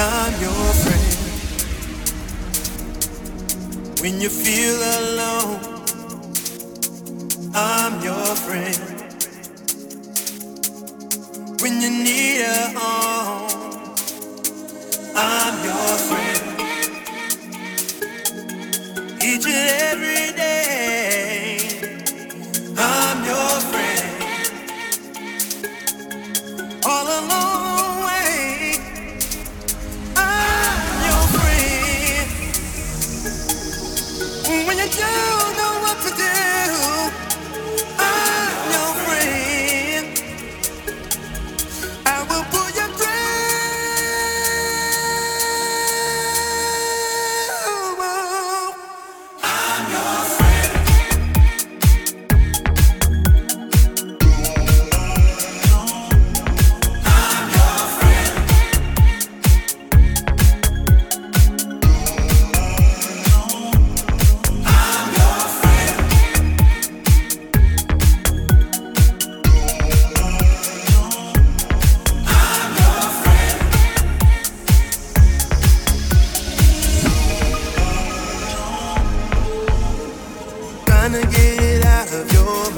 I'm your friend. When you feel alone, I'm your friend. of your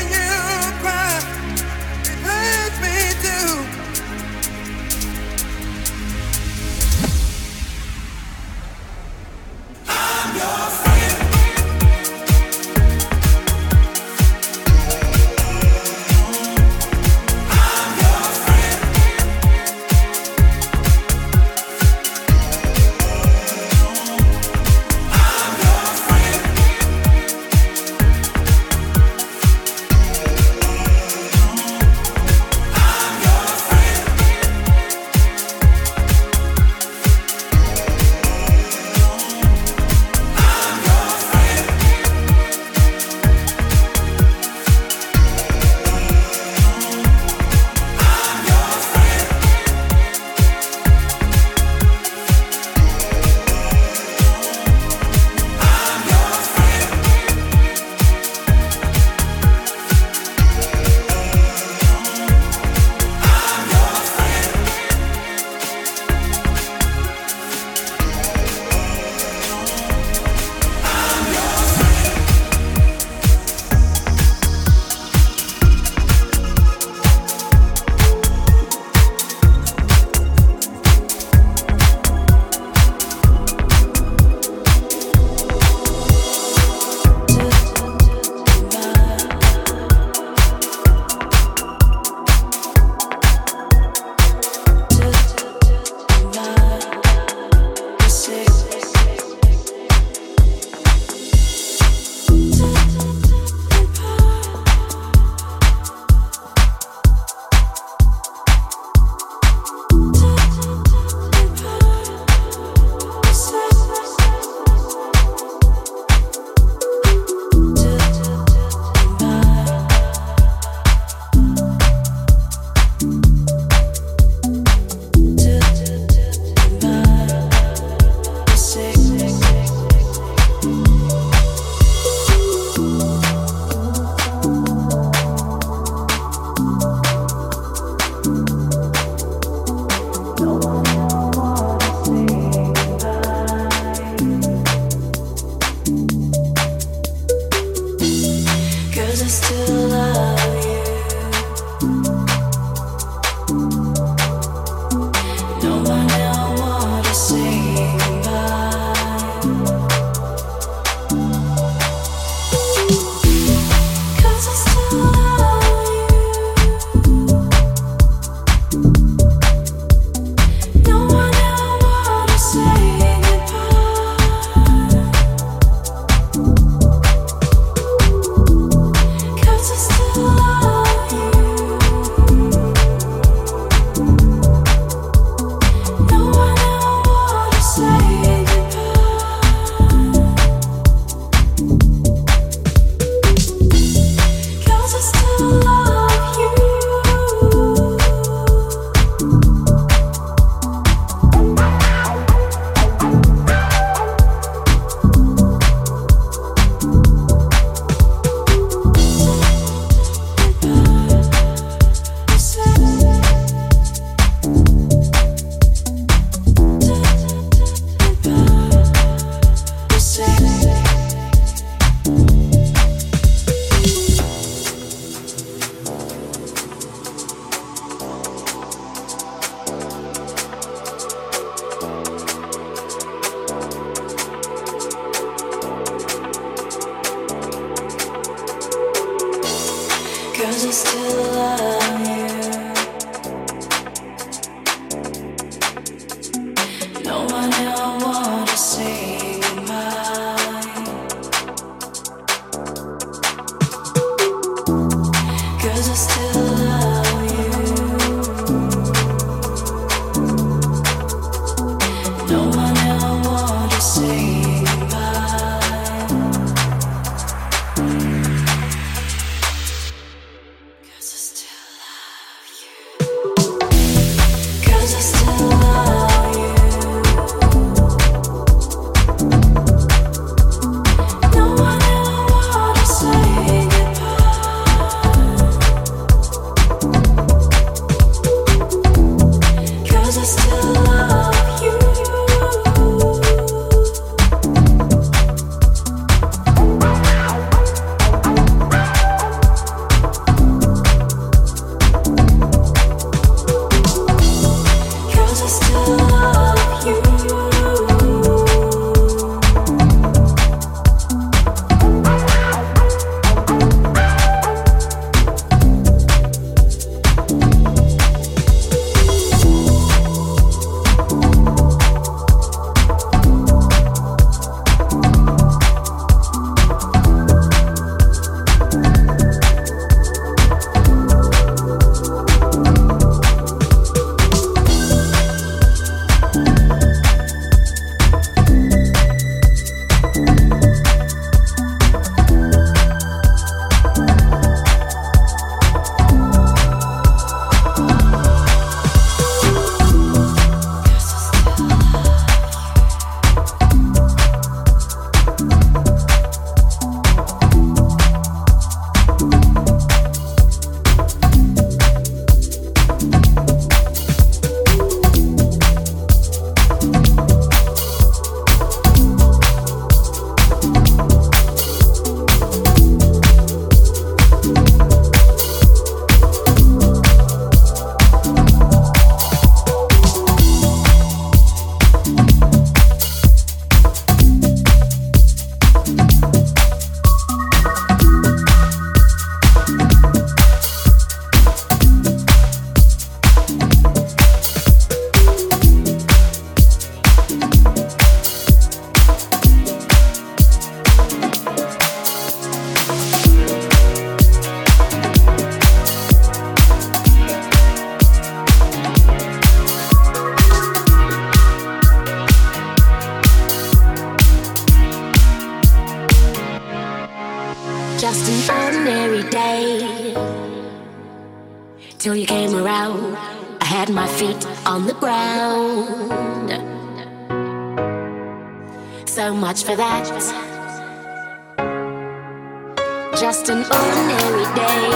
just an ordinary day.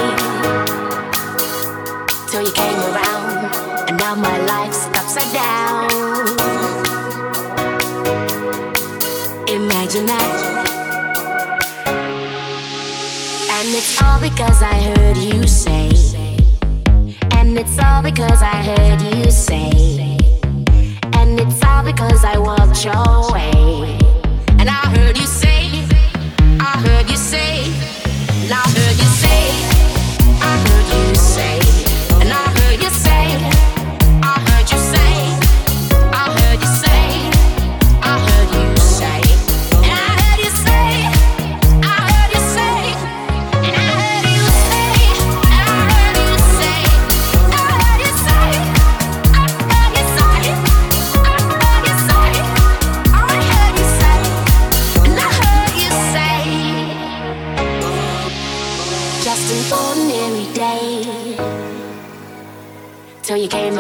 Till you came around, and now my life's upside down. Imagine that. And it's all because I heard you say. And it's all because I heard you say. And it's all because I walked your way. And I heard you say, I heard you say. I heard you say, I heard you say.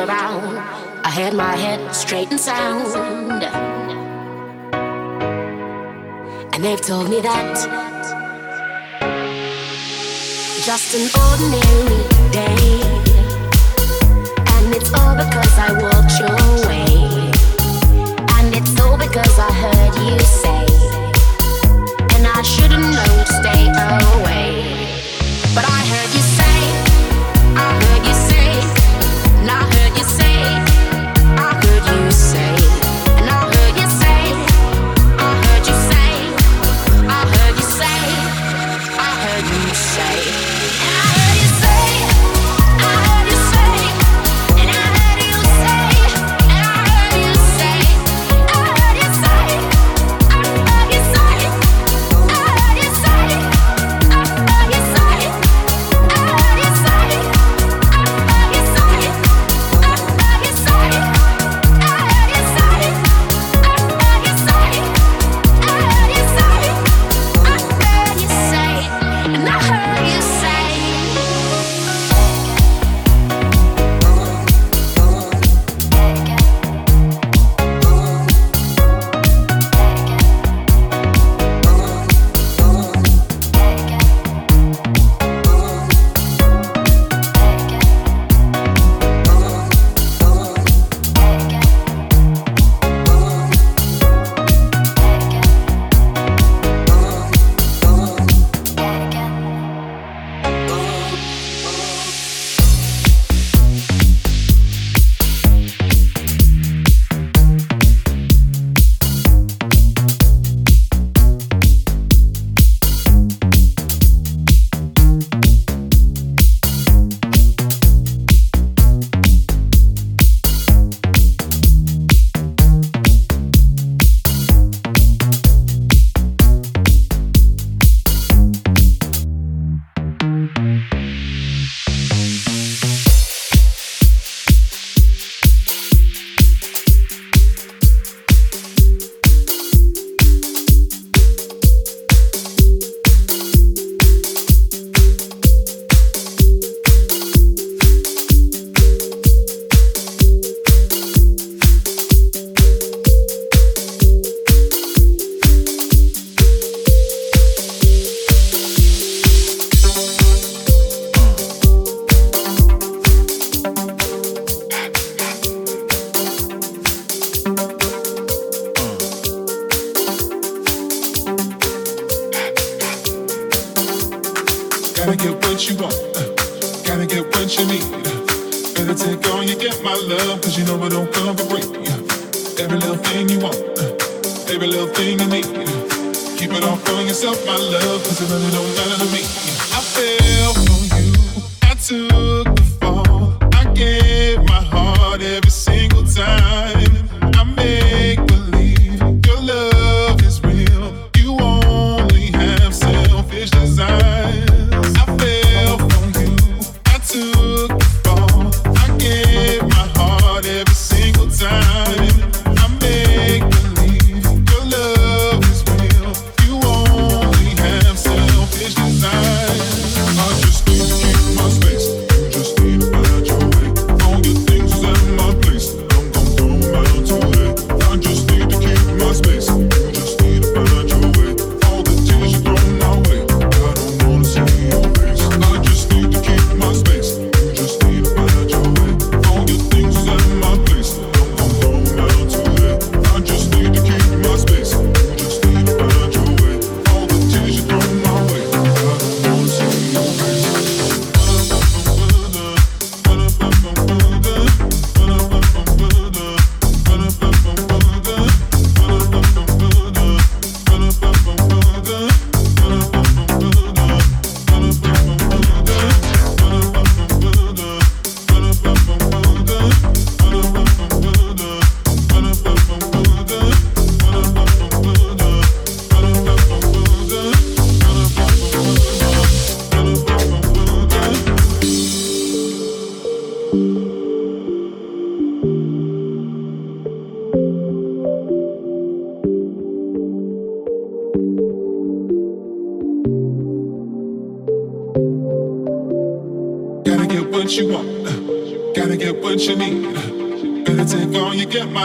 around. I had my head straight and sound. And they've told me that just an ordinary day. And it's all because I walked your way. And it's all because I heard you say. And I shouldn't know to stay away. But I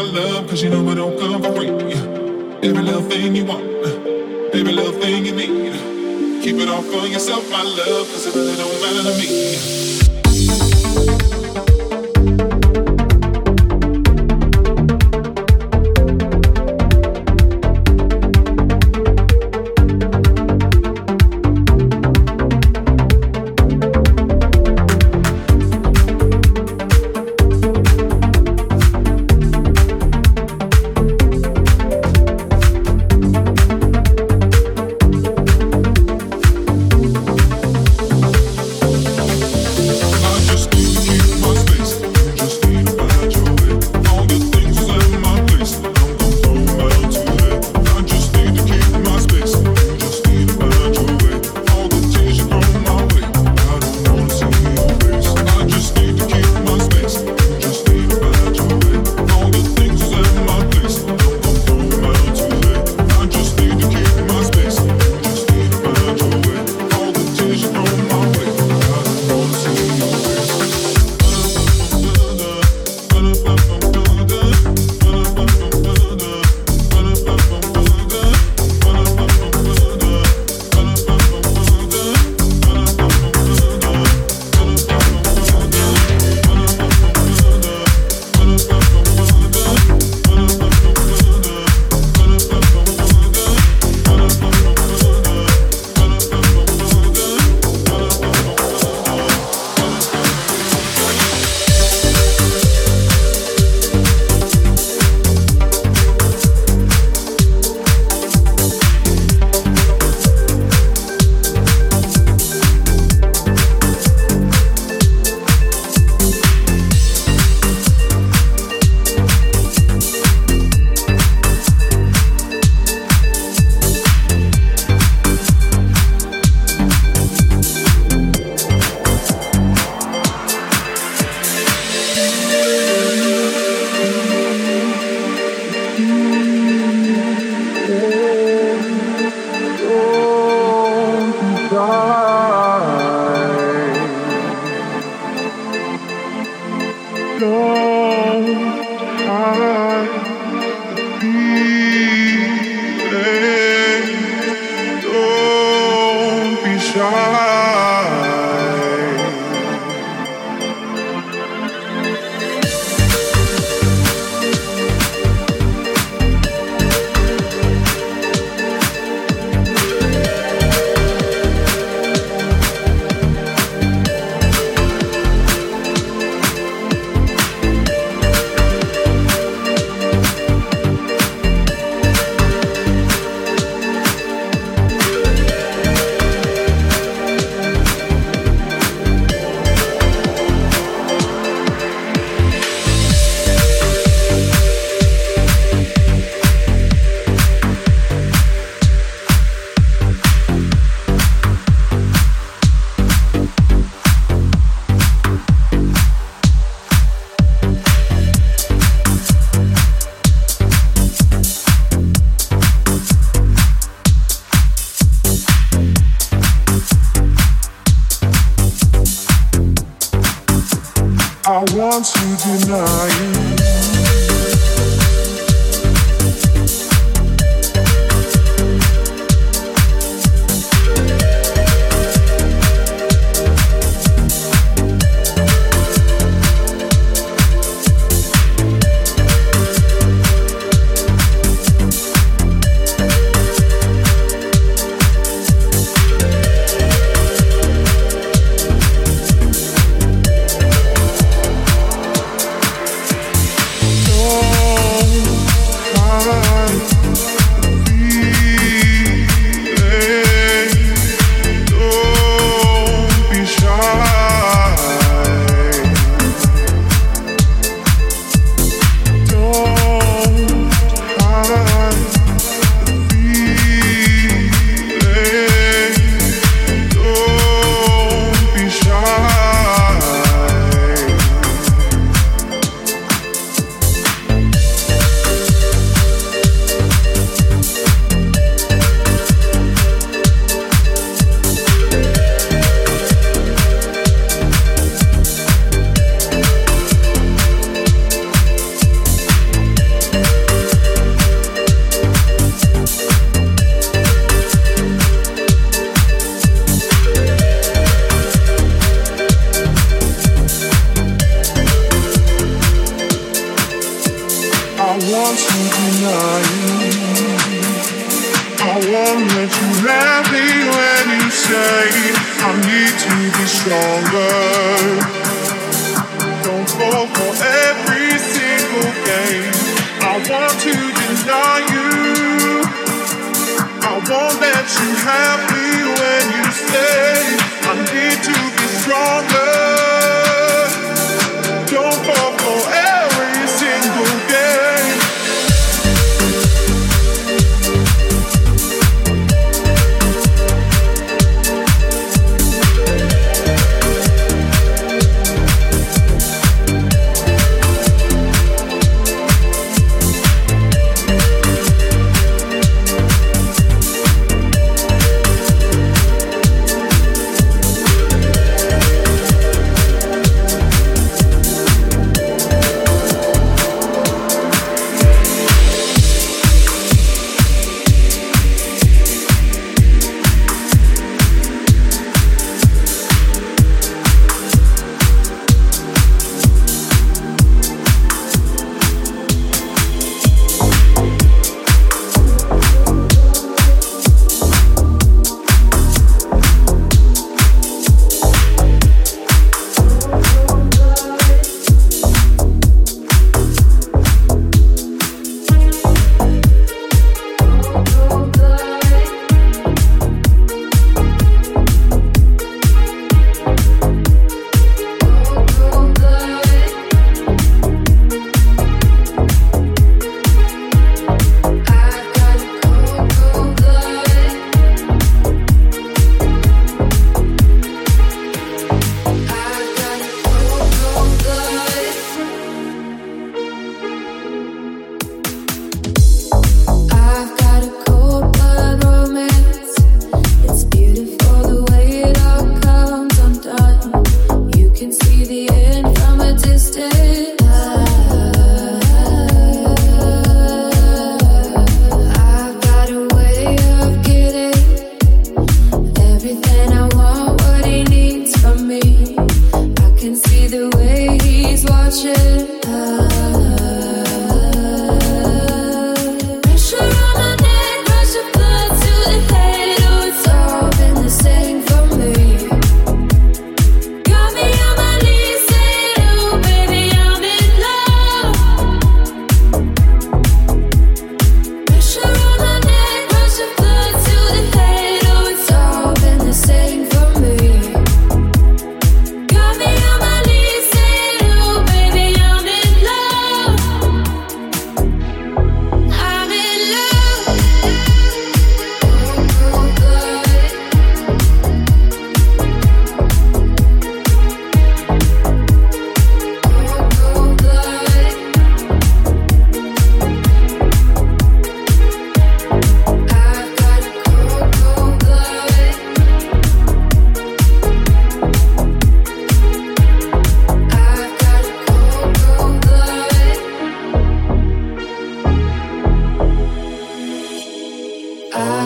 my love, cause you know it don't come for free. Every little thing you want, every little thing you need. Keep it all for yourself, my love, cause it really don't matter to me. tonight.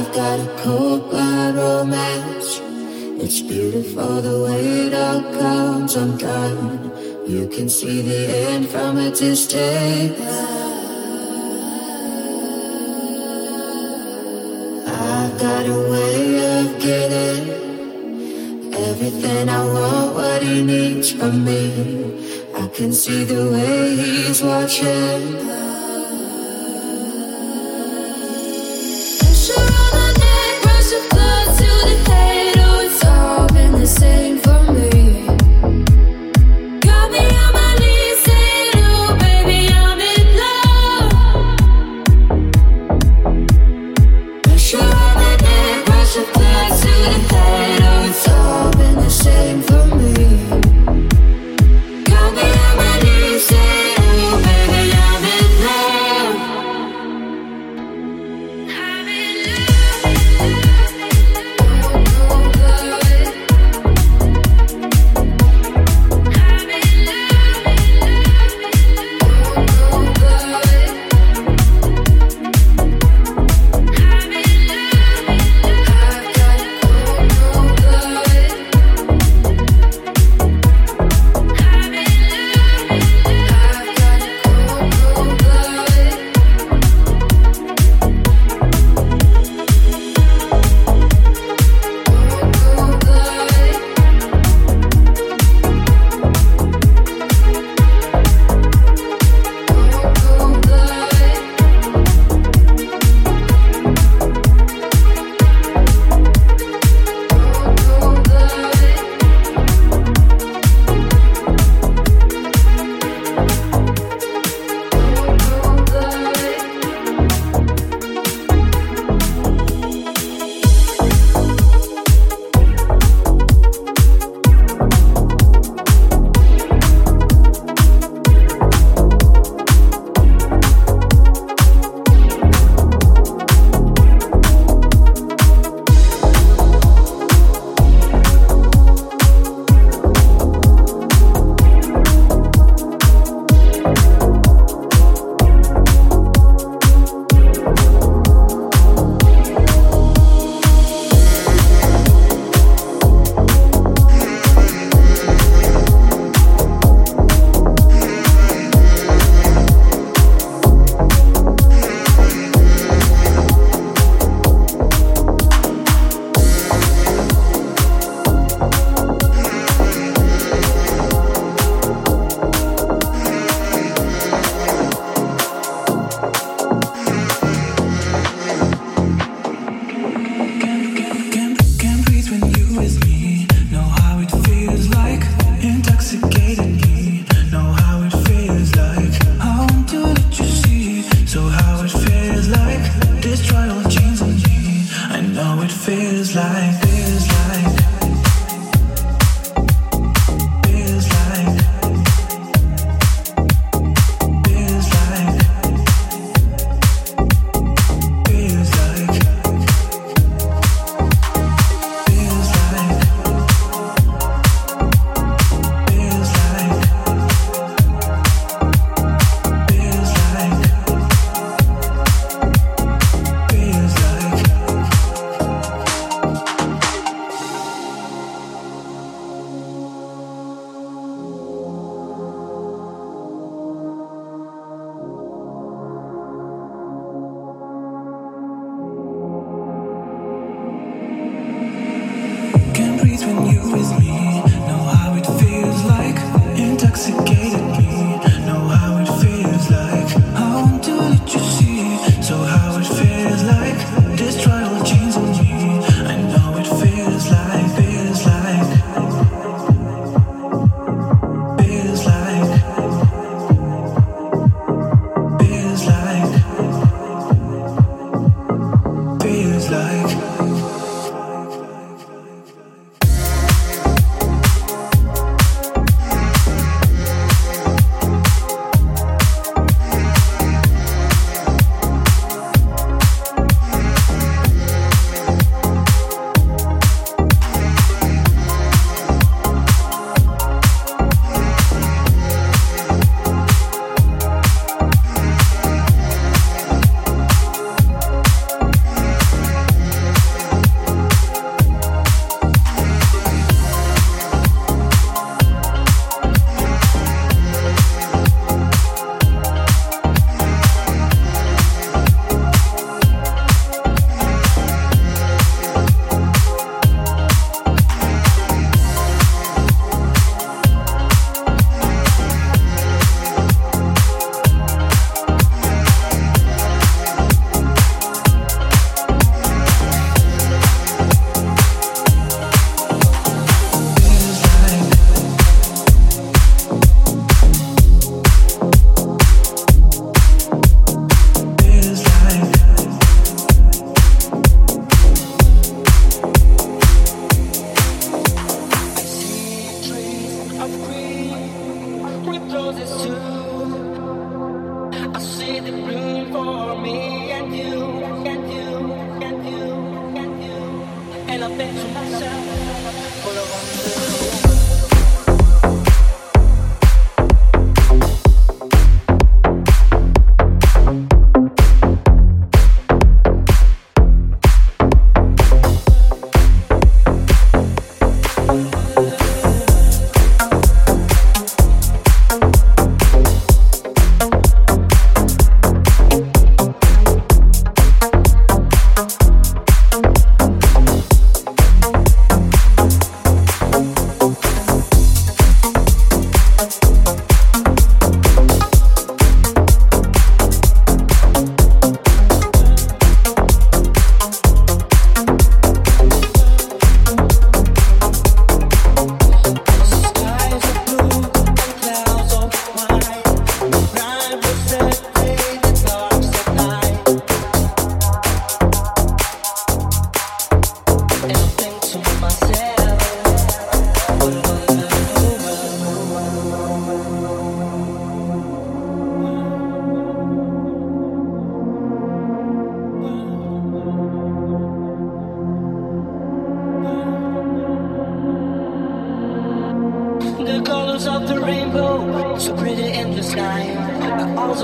I've got a cold blood romance. It's beautiful the way it all comes undone. You can see the end from a distance. I've got a way of getting everything I want, what he needs from me. I can see the way he's watching.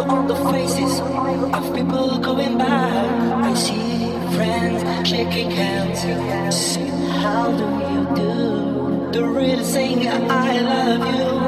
So on the faces of people going by, I see friends shaking hands. How do you do? The real thing, I love you.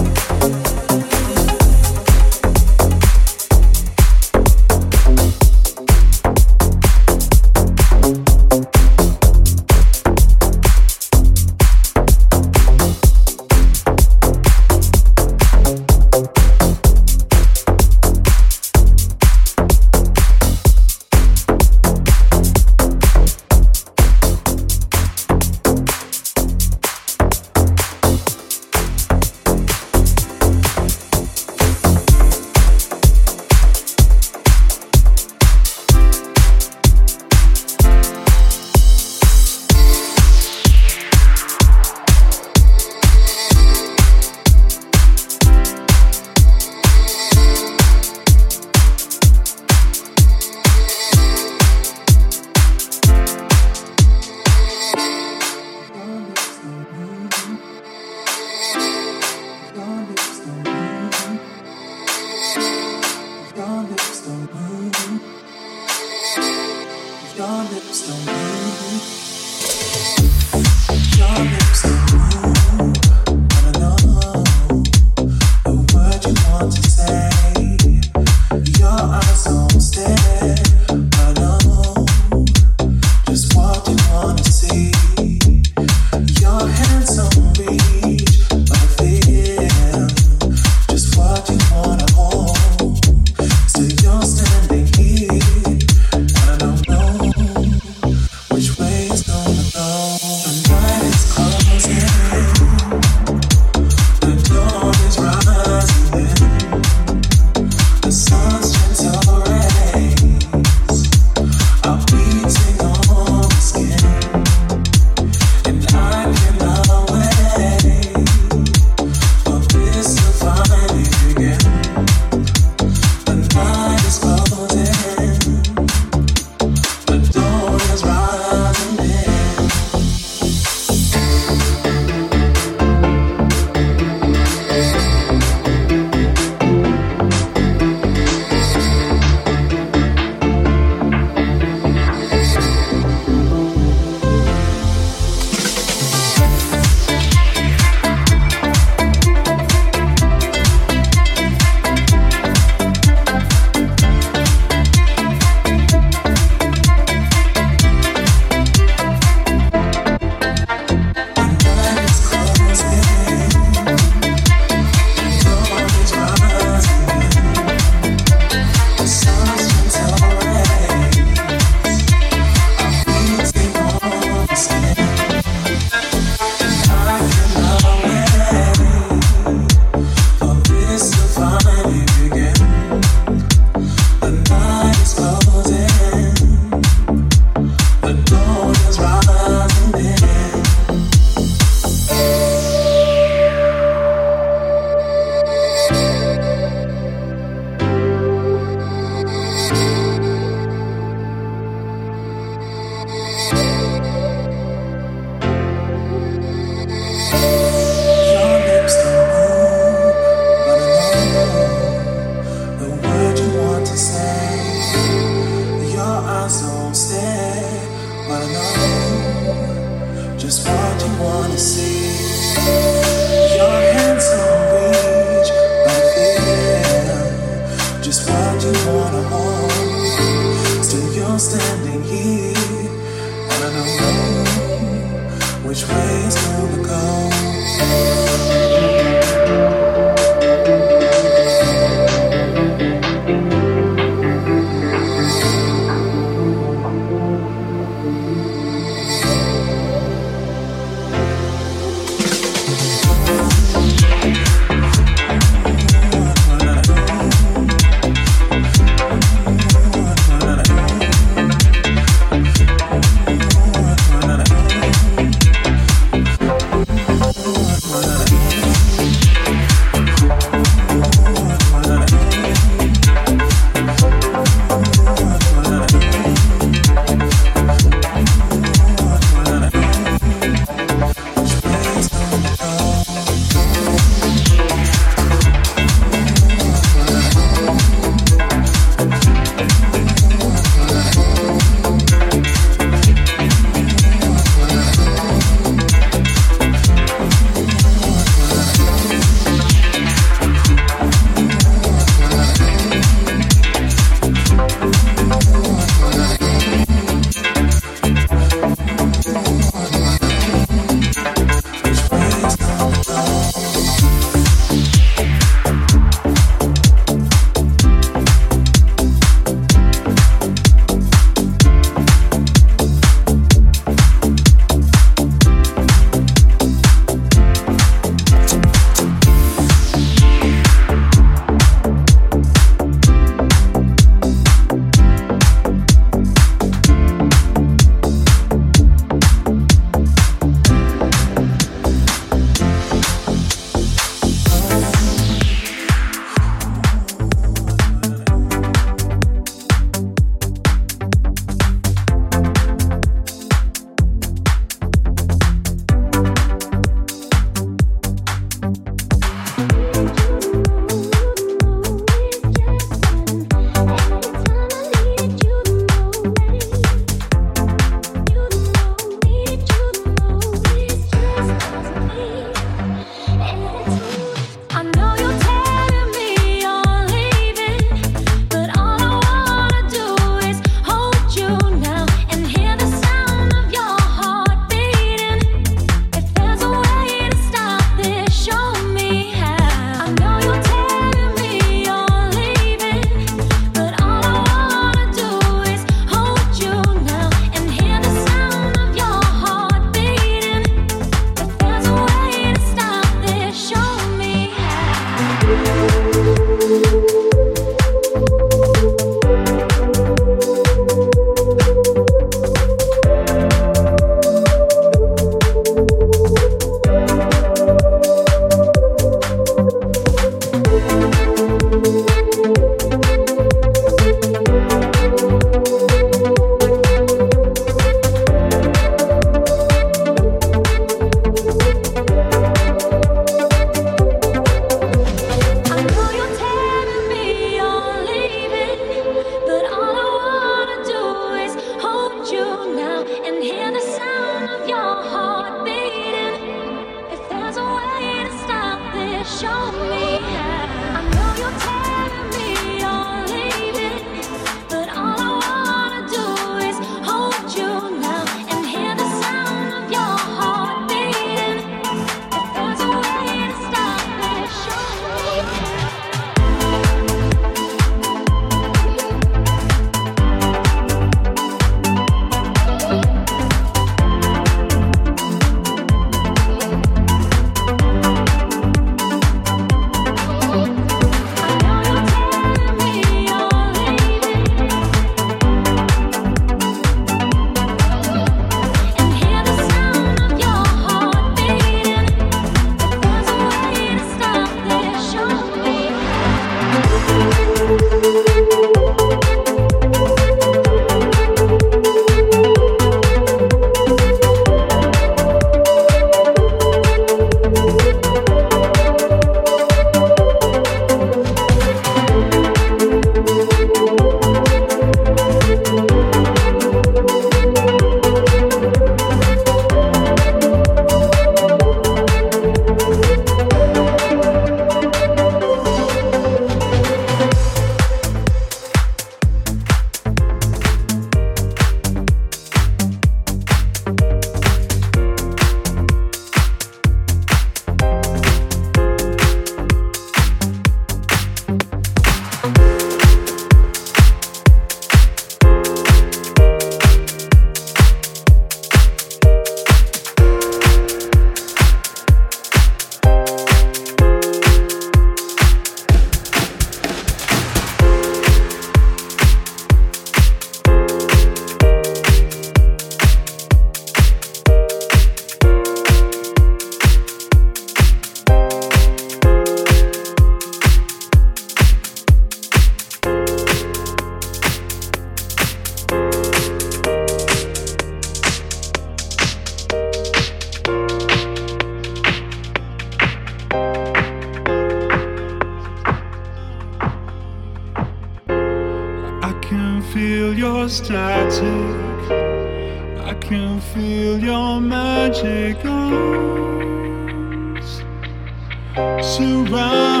surround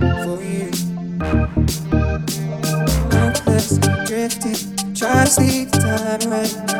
for you. Countless drifting, try to see time away.